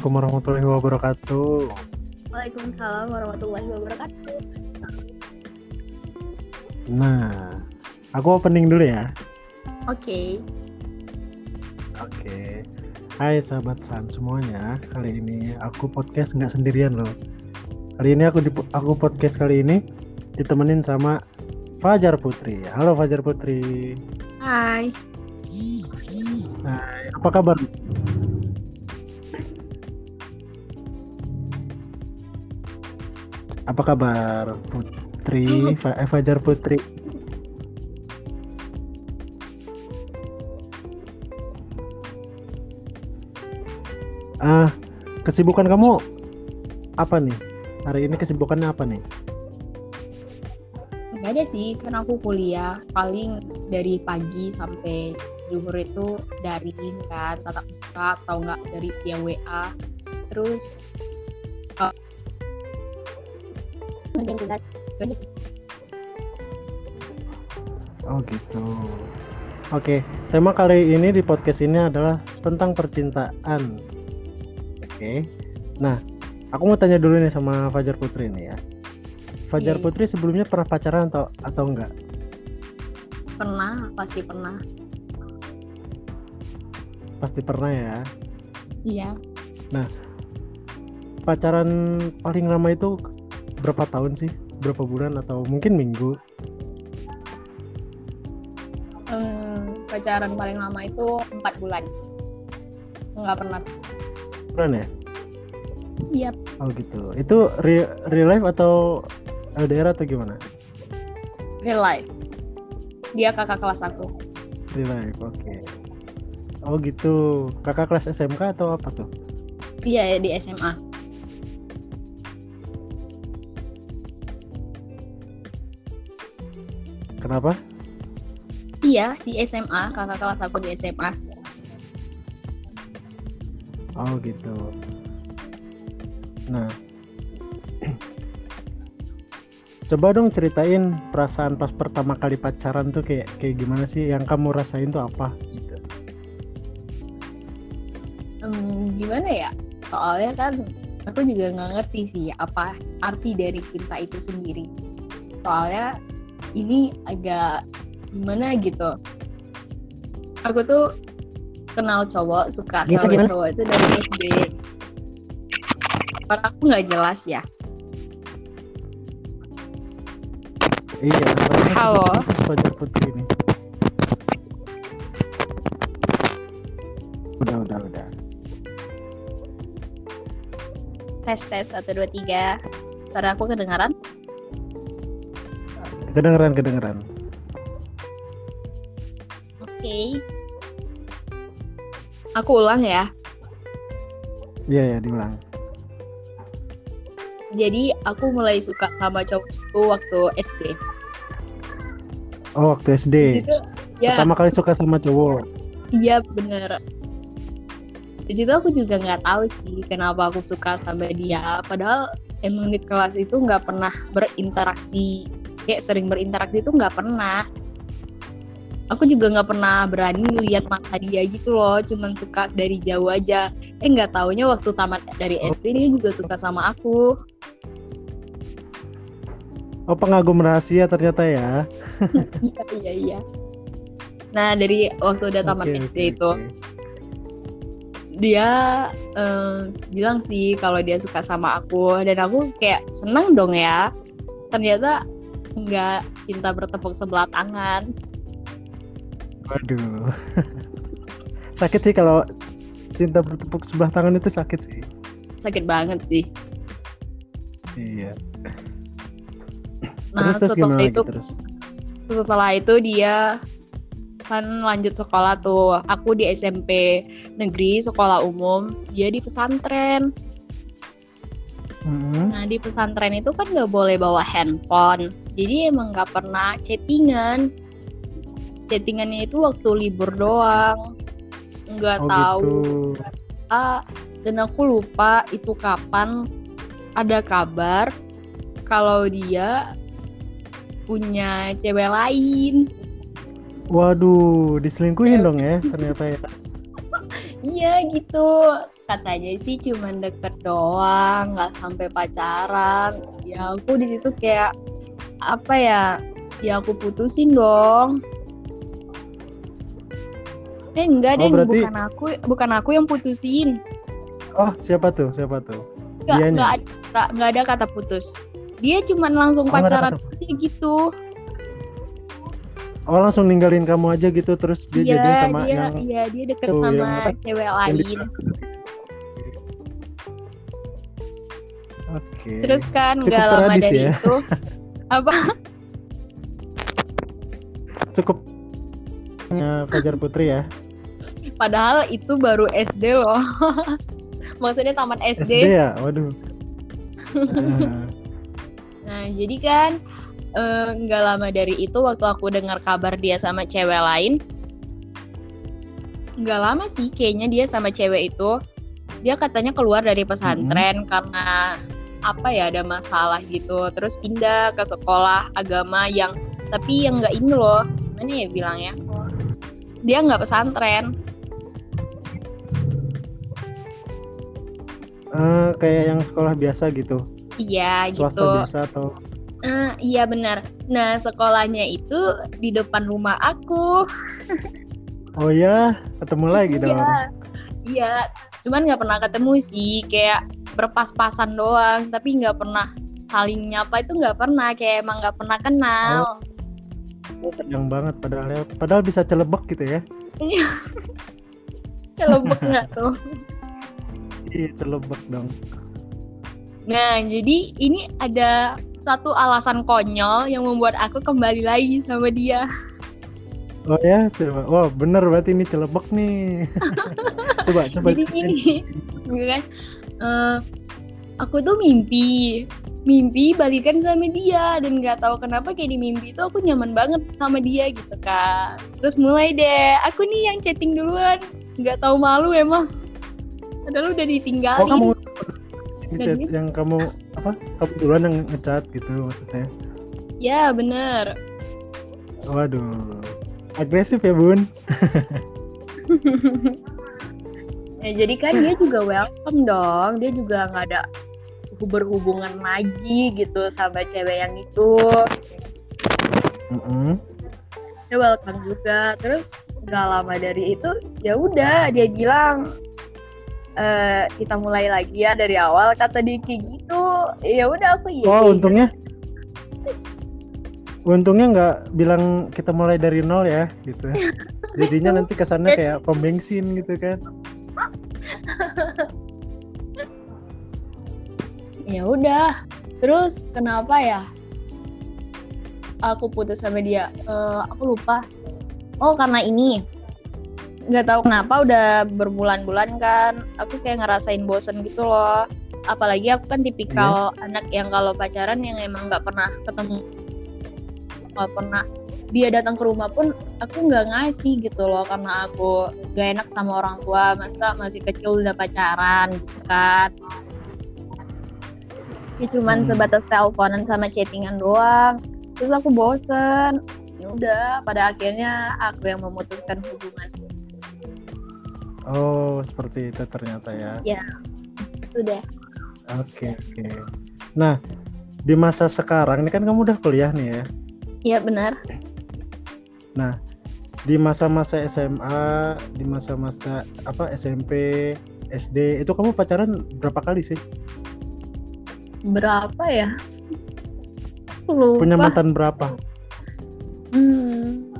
Assalamualaikum warahmatullahi wabarakatuh. Waalaikumsalam warahmatullahi wabarakatuh. Nah, aku opening dulu ya. Oke. Oke. Hai sahabat San semuanya. Kali ini aku podcast nggak sendirian loh. Hari ini aku di, aku podcast kali ini ditemenin sama Fajar Putri. Halo Fajar Putri. Hai. Hai, apa kabar? Apa kabar Putri? Fa- eh, Fajar Putri. Ah, kesibukan kamu apa nih? Hari ini kesibukannya apa nih? Gak ada sih, kan aku kuliah paling dari pagi sampai zuhur itu dari kan tatap muka atau enggak dari via WA. Terus ngerjain tugas Itu aja sih. Oh gitu. Oke, tema kali ini di podcast ini adalah tentang percintaan. Oke. Nah, aku mau tanya dulu nih sama Fajar Putri nih ya. Fajar Iya. Putri sebelumnya pernah pacaran atau atau enggak? Pernah, pasti pernah. Pasti pernah ya. Iya. Pacaran paling lama itu berapa tahun sih? Berapa bulan atau mungkin minggu? Hmm, pacaran paling lama itu empat bulan. Nggak pernah. Bulan ya? Iya. Oh gitu. Itu re- real life atau LDR atau gimana? Real life. Dia kakak kelas aku. Real life, oke. Oh gitu. Kakak kelas SMK atau apa tuh? Iya di SMA. Kenapa? Iya di SMA. Kakak kelas aku di SMA. Oh gitu. Nah, coba dong ceritain perasaan pas pertama kali pacaran tuh kayak kayak gimana sih? Yang kamu rasain tuh apa? Gitu. Hmm, gimana ya? Soalnya kan aku juga nggak ngerti sih apa arti dari cinta itu sendiri. Soalnya ini agak gimana gitu. Aku tuh kenal cowok suka Gimana, sama gimana? cowok itu dari SD. Karena aku nggak jelas ya. Iya. Halo. Fajar Putri ini. Udah, udah, udah. Tes tes satu dua tiga. Suara aku kedengaran? Kedengeran, kedengeran. Oke. Aku ulang ya. Iya, ya, diulang. Jadi aku mulai suka sama cowok itu waktu SD. Oh, waktu SD. Itu ya. Pertama kali suka sama cowok. Iya bener. Di situ aku juga nggak tahu sih kenapa aku suka sama dia. Padahal emang di kelas itu nggak pernah berinteraksi, kayak sering berinteraksi itu nggak pernah. Aku juga nggak pernah berani lihat mata dia gitu loh, cuman suka dari jauh aja. Eh nggak taunya waktu tamat dari SD dia juga suka sama aku. Oh, pengagum rahasia ternyata ya. Iya iya iya. Nah dari waktu udah tamat Oke, SD oke, itu. oke. dia eh, bilang sih kalau dia suka sama aku dan aku kayak seneng dong ya ternyata nggak cinta bertepuk sebelah tangan Waduh. sakit sih kalau cinta bertepuk sebelah tangan itu sakit sih. sakit banget sih Iya. nah terus terus setelah itu lagi terus? setelah itu dia kan lanjut sekolah tuh aku di SMP negeri sekolah umum dia di pesantren Hmm. nah di pesantren itu kan nggak boleh bawa handphone. Jadi emang nggak pernah chattingan. Chattingannya itu waktu libur doang. Nggak Oh tahu. gitu. Ah, dan aku lupa itu kapan ada kabar kalau dia punya cewek lain. Waduh, diselingkuhin dong ya ternyata ya. iya gitu katanya sih cuman deket doang nggak sampai pacaran. Ya aku di situ kayak apa ya ya aku putusin dong. Eh enggak Oh, deh berarti- bukan aku bukan aku yang putusin. Oh, siapa tuh? Siapa tuh? nggak nggak ada nggak- ada kata putus. Dia cuman langsung Oh, pacaran kata aja gitu. Oh, langsung ninggalin kamu aja gitu terus dia iya jadian sama dia yang iya dia deket tuh, yang sama apa? cewek yang lain Oke. terus kan nggak lama dari ya. itu apa cukup ya, Fajar Putri ya. padahal itu baru SD loh maksudnya taman SD SD, ya. Waduh. Ah, nah jadi kan eh, nggak lama dari itu waktu aku dengar kabar dia sama cewek lain nggak lama sih kayaknya dia sama cewek itu dia katanya keluar dari pesantren karena apa ya ada masalah gitu. Terus pindah ke sekolah agama yang tapi yang nggak ini loh gimana ya bilangnya? Dia nggak pesantren. Eh, kayak yang sekolah biasa gitu. iya Swasta gitu. biasa atau? Eh, iya benar. Nah sekolahnya itu di depan rumah aku. Oh ya, ketemu lagi dong. iya iya cuman nggak pernah ketemu sih kayak berpas-pasan doang tapi nggak pernah saling nyapa itu nggak pernah kayak emang nggak pernah kenal Yang banget padahal ya. Padahal bisa celebek gitu ya. celebek nggak tuh Iya, celebek dong. nah jadi ini ada satu alasan konyol yang membuat aku kembali lagi sama dia Oh ya, coba. Wah, bener berarti ini celebek nih. coba, coba. jadi gitu kan eh, aku tuh mimpi mimpi balikan sama dia dan nggak tahu kenapa kayak di mimpi itu aku nyaman banget sama dia gitu kan terus mulai deh aku nih yang chatting duluan nggak tahu malu emang padahal udah Oh, ditinggalin kamu ngechat yang kamu apa? Kamu duluan yang ngechat gitu maksudnya. ya bener Waduh. Agresif ya, Bun. ya jadi kan dia juga welcome dong dia juga nggak ada berhubungan lagi gitu sama cewek yang itu Mm-mm. dia welcome juga terus nggak lama dari itu ya udah dia bilang eh kita mulai lagi ya dari awal kata dia kayak gitu ya udah aku iya Oh, iya. untungnya Untungnya nggak bilang kita mulai dari nol ya, gitu. Jadinya nanti kesannya kayak pom bensin gitu kan. Ya udah. Terus kenapa ya? Aku putus sama dia. Eh, aku lupa. Oh karena ini. Nggak tahu kenapa udah berbulan-bulan kan. Aku kayak ngerasain bosen gitu loh. Apalagi aku kan tipikal anak yang kalau pacaran yang emang nggak pernah ketemu. Nggak pernah dia datang ke rumah pun aku nggak ngasih gitu loh karena aku gak enak sama orang tua masa masih kecil udah pacaran gitu kan ya cuman Hmm. sebatas teleponan sama chattingan doang terus aku bosen ya udah pada akhirnya aku yang memutuskan hubungan Oh, seperti itu ternyata ya. itu deh Oke, oke. Nah, di masa sekarang ini kan kamu udah kuliah nih ya. iya benar Di masa-masa SMA, di masa-masa apa SMP, SD, itu kamu pacaran berapa kali sih? berapa ya lupa Punya mantan berapa? hmm,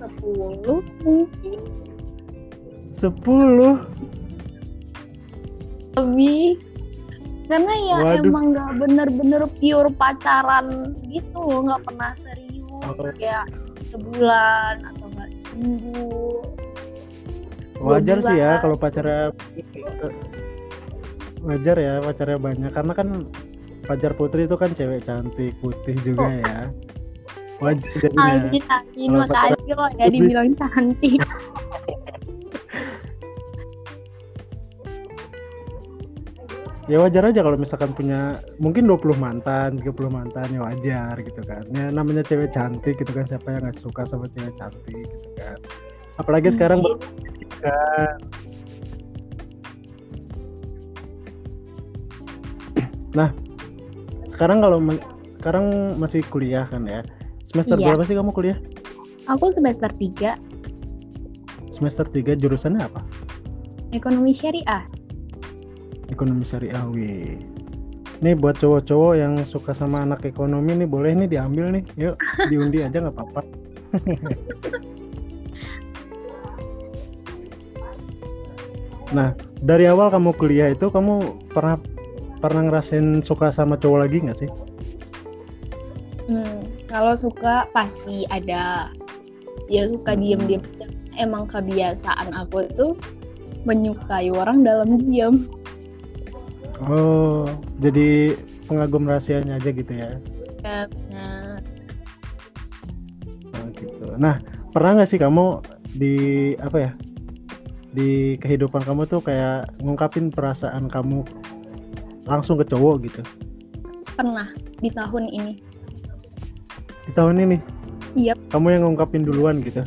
10 mungkin 10. lebih karena ya Waduh. emang nggak bener-bener pure pacaran gitu loh nggak pernah serius Oh. kayak sebulan atau nggak seminggu Wajar sih ya kalau pacarnya wajar ya pacarnya banyak karena kan pacar putri itu kan cewek cantik putih juga Oh. ya. Wajar jadinya. Aldi tadi makasih loh ya dibilang cantik Ya wajar aja kalau misalkan punya mungkin 20 mantan, 30 mantan ya wajar gitu kan. Ya namanya cewek cantik gitu kan siapa yang nggak suka sama cewek cantik gitu kan. Apalagi Iya. sekarang baru kan. Nah, sekarang kalau sekarang masih kuliah kan ya? Semester Iya. berapa sih kamu kuliah? Aku semester 3 Semester 3 jurusannya apa? ekonomi syariah. Ekonomi syariah. Wih. Nih buat cowok-cowok yang suka sama anak ekonomi nih boleh nih diambil nih. Yuk diundi aja nggak apa-apa. nah dari awal kamu kuliah itu kamu pernah pernah ngerasain suka sama cowok lagi nggak sih? Hmm, kalau suka pasti ada. Ya suka Hmm. diem-diem. Emang kebiasaan aku tuh menyukai orang dalam diam. Oh jadi pengagum rahasianya aja gitu ya? Karena Oh, gitu. Nah pernah nggak sih kamu di apa ya? Di kehidupan kamu tuh kayak ngungkapin perasaan kamu langsung ke cowok gitu? pernah di tahun ini. Di tahun ini? Yap. Kamu yang ngungkapin duluan gitu?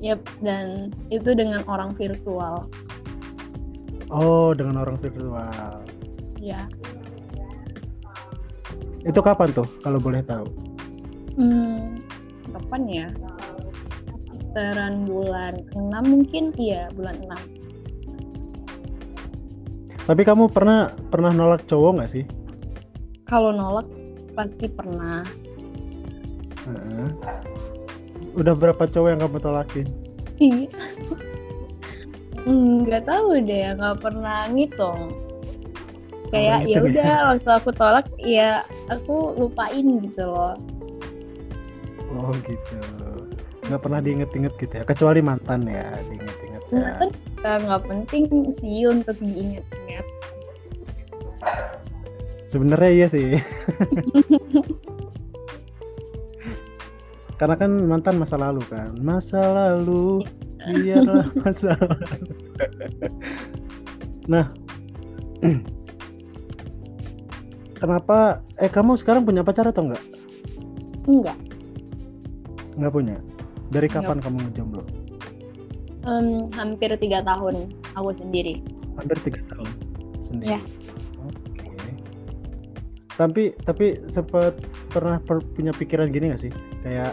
Yep, dan itu dengan orang virtual. Oh, dengan orang virtual. Ya. Itu kapan tuh kalau boleh tahu? Hmm, kapan ya? Sekitaran bulan 6 mungkin, iya bulan 6. Tapi kamu pernah pernah nolak cowok nggak sih? Kalau nolak pasti pernah. Heeh. Udah berapa cowok yang kamu tolakin? Iya. Nggak tahu deh, nggak pernah ngitung. Kayak Oh, ya udah waktu aku tolak ya aku lupain gitu loh. Oh gitu. Nggak pernah diinget-inget gitu ya? Kecuali mantan ya, diinget-inget ya. Mantan kan nggak penting sih untuk diingat-ingat. Sebenarnya iya sih. Karena kan mantan masa lalu kan. Masa lalu biarlah masa lalu. nah. Kenapa eh kamu sekarang punya pacar atau enggak? Enggak. Enggak punya. Dari Enggak. kapan kamu ngejomblo? Em, hampir tiga tahun aku sendiri. Hampir tiga tahun sendiri. Oke. Tapi tapi sempat pernah per- punya pikiran gini gak sih? Kayak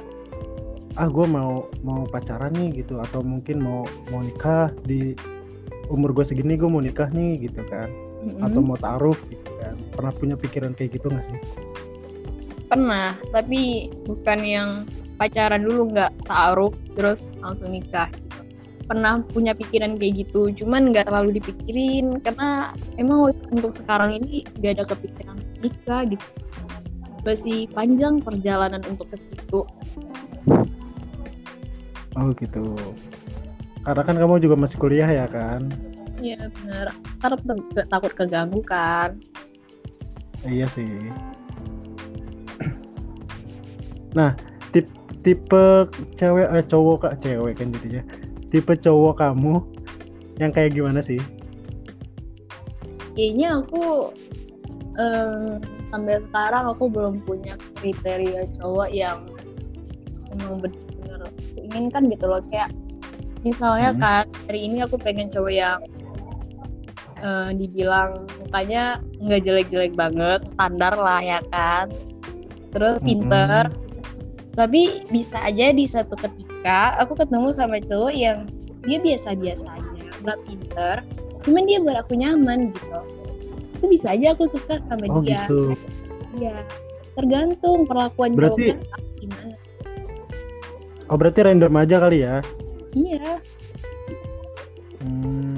ah gue mau mau pacaran nih gitu atau mungkin mau mau nikah di umur gue segini gue mau nikah nih gitu kan Mm-mm. atau mau taruh gitu kan pernah punya pikiran kayak gitu gak sih Pernah, tapi bukan yang pacaran dulu nggak taruh terus langsung nikah. Pernah punya pikiran kayak gitu, cuman nggak terlalu dipikirin karena emang untuk sekarang ini nggak ada kepikiran nikah gitu. Masih panjang perjalanan untuk ke situ. oh gitu karena kan kamu juga masih kuliah ya kan Iya bener. Ntar takut keganggu kan. Iya sih. Nah tip tipe cewek eh cowok kak cewek kan jadinya. Tipe cowok kamu yang kayak gimana sih? Kayaknya aku em, sampai sekarang aku belum punya kriteria cowok yang emang bener-bener aku inginkan gitu loh. Kayak misalnya Hmm. kan hari ini aku pengen cowok yang eh, dibilang mukanya nggak jelek-jelek banget standar lah ya kan? Terus pinter. Tapi bisa aja di satu ketika aku ketemu sama cowok yang dia biasa-biasa aja nggak pinter cuman dia buat aku nyaman gitu. Itu bisa aja aku suka sama oh dia. gitu. Iya, tergantung perlakuan Berarti- cowoknya gimana. oh berarti random aja kali ya? Iya, hmm,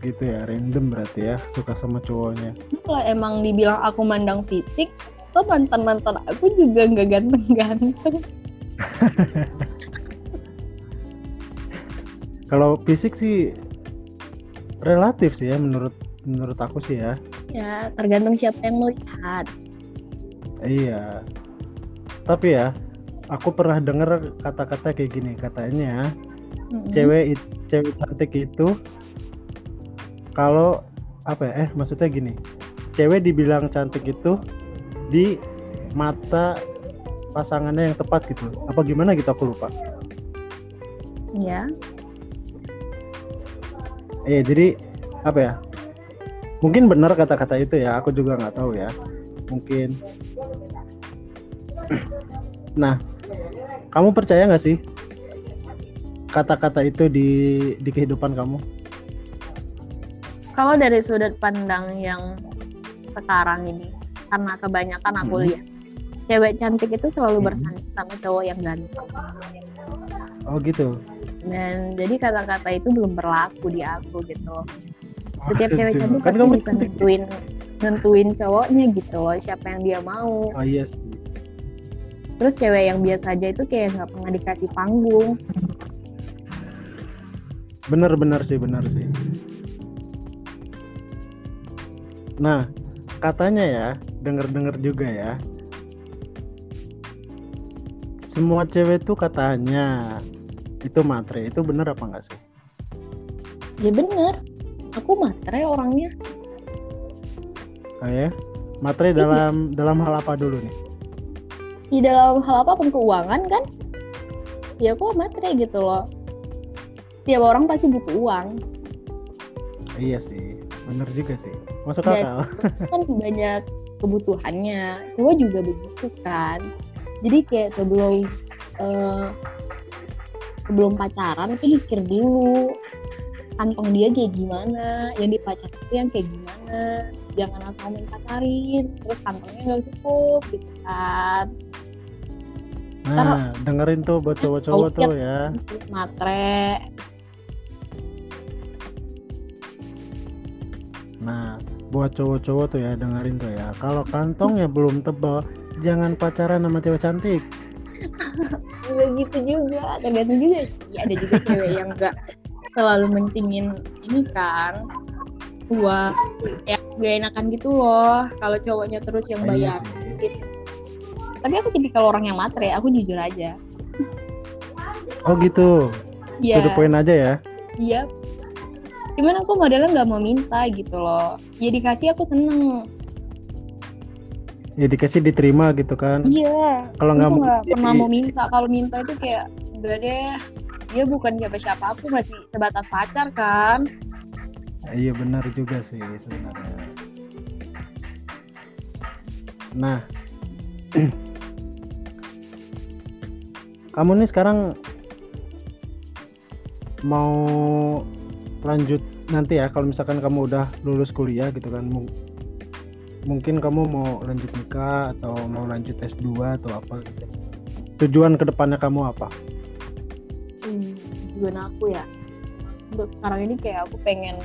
gitu ya random berarti ya suka sama cowoknya kalau emang dibilang aku mandang fisik, tuh mantan mantan aku juga nggak ganteng-ganteng. kalau fisik sih relatif sih ya menurut menurut aku sih ya Ya, tergantung siapa yang melihat. iya tapi ya aku pernah dengar kata-kata kayak gini katanya Mm-mm. cewek cewek cantik itu kalau apa ya eh maksudnya gini cewek dibilang cantik itu di mata pasangannya yang tepat gitu apa gimana gitu aku lupa Ya, Iya jadi apa ya? Mungkin benar kata-kata itu ya. Aku juga nggak tahu ya. mungkin nah kamu percaya nggak sih kata-kata itu di di kehidupan kamu kalau dari sudut pandang yang sekarang ini karena kebanyakan aku Hmm. lihat cewek cantik itu selalu Hmm. bersanding sama cowok yang ganteng. Oh gitu? Dan jadi kata-kata itu belum berlaku di aku gitu setiap cewek cantik kan kamu bisa nentuin nentuin cowoknya gitu loh siapa yang dia mau. Oh iya sih. Terus cewek yang biasa aja itu kayak nggak pernah dikasih panggung. Bener-bener sih bener sih nah katanya ya denger-denger juga ya. Semua cewek tuh katanya itu matre itu bener apa enggak sih? Ya bener aku matre orangnya. Oh ya? Matre dalam dalam hal apa dulu nih? Di dalam hal apa pun keuangan kan? Ya aku matre gitu loh. Tiap orang pasti butuh uang. Iya sih bener juga sih. Masuk Dan- akal. kan banyak kebutuhannya. Cowok juga begitu kan. Jadi kayak sebelum eh, sebelum pacaran itu mikir dulu kantong dia kayak gimana yang dipacar itu yang kayak gimana jangan asal main pacarin terus kantongnya nggak cukup gitu kan. Nah dengerin tuh buat cowok-cowok tuh ya. matre Nah, buat cowok-cowok tuh ya dengerin tuh ya. Kalau kantongnya belum tebal, jangan pacaran sama cewek cantik. nggak gitu juga tergantung juga sih ada juga cewek yang nggak selalu mentingin ini kan uang ya gak enakan gitu loh kalau cowoknya terus yang iya bayar sih. tapi aku tipikal orang yang matre aku jujur aja Oh gitu. iya To the point aja ya. iya cuman aku modelnya nggak mau minta gitu loh. Ya dikasih aku seneng. Ya dikasih diterima gitu kan. iya. Kalau nggak mau pernah mau minta. Kalau minta itu kayak enggak deh. Dia bukan siapa siapa aku masih sebatas pacar kan. Iya benar juga sih sebenarnya. Nah, kamu nih sekarang mau lanjut nanti ya kalau misalkan kamu udah lulus kuliah gitu kan mung- mungkin kamu mau lanjut nikah atau mau lanjut S2 atau apa gitu. Tujuan ke depannya kamu apa? hmm, tujuan aku ya untuk sekarang ini kayak aku pengen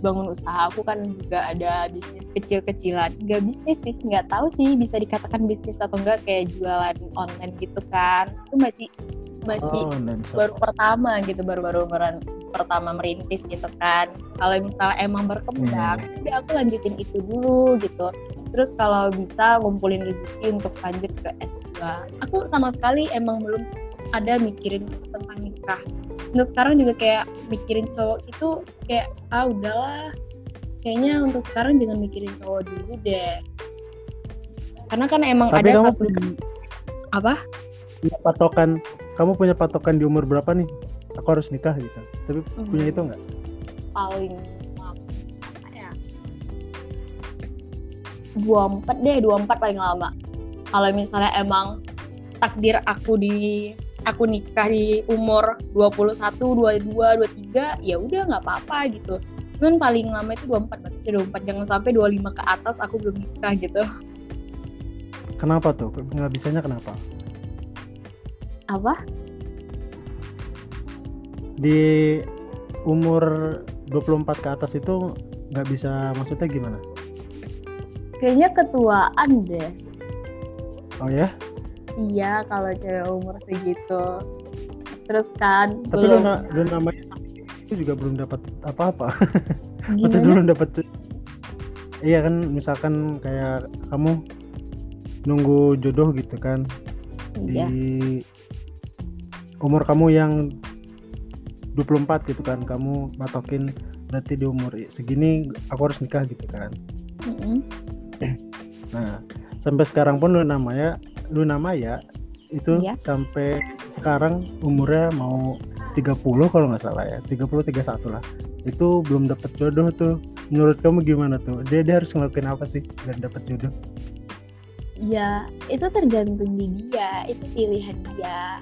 bangun usaha aku kan juga ada bisnis kecil-kecilan nggak bisnis sih nggak tahu sih bisa dikatakan bisnis atau enggak kayak jualan online gitu kan itu masih masih Oh, baru pertama gitu baru-baru pertama merintis gitu kan. Kalau misalnya emang berkembang udah aku lanjutin itu dulu gitu. Terus kalau bisa ngumpulin rezeki untuk lanjut ke S2 aku sama sekali emang belum ada mikirin tentang nikah. Untuk sekarang juga kayak mikirin cowok itu kayak ah udahlah. Kayaknya untuk sekarang jangan mikirin cowok dulu deh. Karena kan emang Tapi ada kamu apa? punya patokan, kamu punya patokan di umur berapa nih? Aku harus nikah gitu. Tapi punya Hmm. itu nggak? paling apa ya 24 deh 24 paling lama kalau misalnya emang takdir aku di aku nikah di umur 21, 22, 23 ya udah nggak apa-apa gitu cuman paling lama itu 24 berarti udah 24 jangan sampai 25 ke atas aku belum nikah gitu Kenapa tuh? Nggak bisanya kenapa? Apa Di umur 24 ke atas itu nggak bisa maksudnya gimana? kayaknya ketuaan deh Oh ya? iya kalau cewek umur segitu terus kan Tapi lu, belum na- lu namanya itu juga belum dapat apa-apa. Maksudnya belum dapat Iya kan misalkan kayak kamu nunggu jodoh gitu kan iya di umur kamu yang 24 gitu kan kamu matokin berarti di umur segini aku harus nikah gitu kan. Mm-mm. nah sampai sekarang pun lu namanya lu nama ya itu Iya. sampai sekarang umurnya mau 30 kalau nggak salah ya 30 31 lah. Itu belum dapat jodoh tuh. Menurut kamu gimana tuh? Dia dia harus ngelakuin apa sih biar dapat jodoh? Ya itu tergantung di dia itu pilihan dia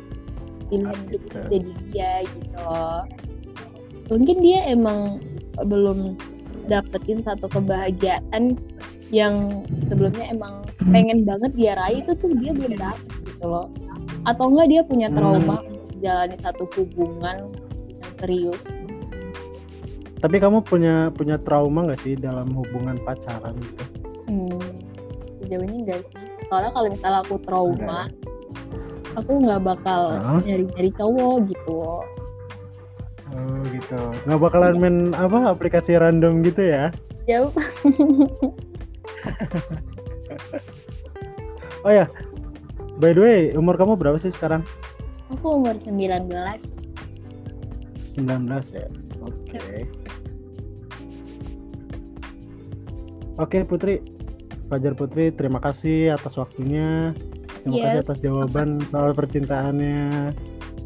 pilihan hidup Gitu. jadi dia gitu mungkin dia emang belum dapetin satu kebahagiaan yang sebelumnya emang pengen banget dia raih itu tuh dia belum dapet gitu loh atau enggak dia punya trauma untuk menjalani satu hubungan yang serius Tapi kamu punya punya trauma nggak sih dalam hubungan pacaran gitu? Hmm, sejauh ini enggak sih. Soalnya kalau misalnya aku trauma, aku nggak bakal Hah? nyari-nyari cowok gitu. Oh gitu. Nggak bakalan main apa aplikasi random gitu ya? Ya, Oh ya. By the way, umur kamu berapa sih sekarang? aku umur 19. 19 ya. Oke. Oke Putri, Fajar Putri, terima kasih atas waktunya. Terima Iya. kasih atas jawaban soal percintaannya.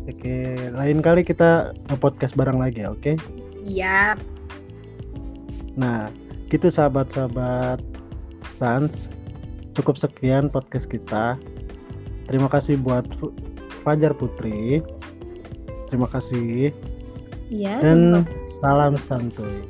Oke, lain kali kita podcast bareng lagi, ya, oke? Iya. Nah, gitu sahabat-sahabat Sans. Cukup sekian podcast kita. Terima kasih buat Fajar Putri. Terima kasih Iya. dan salam santuy.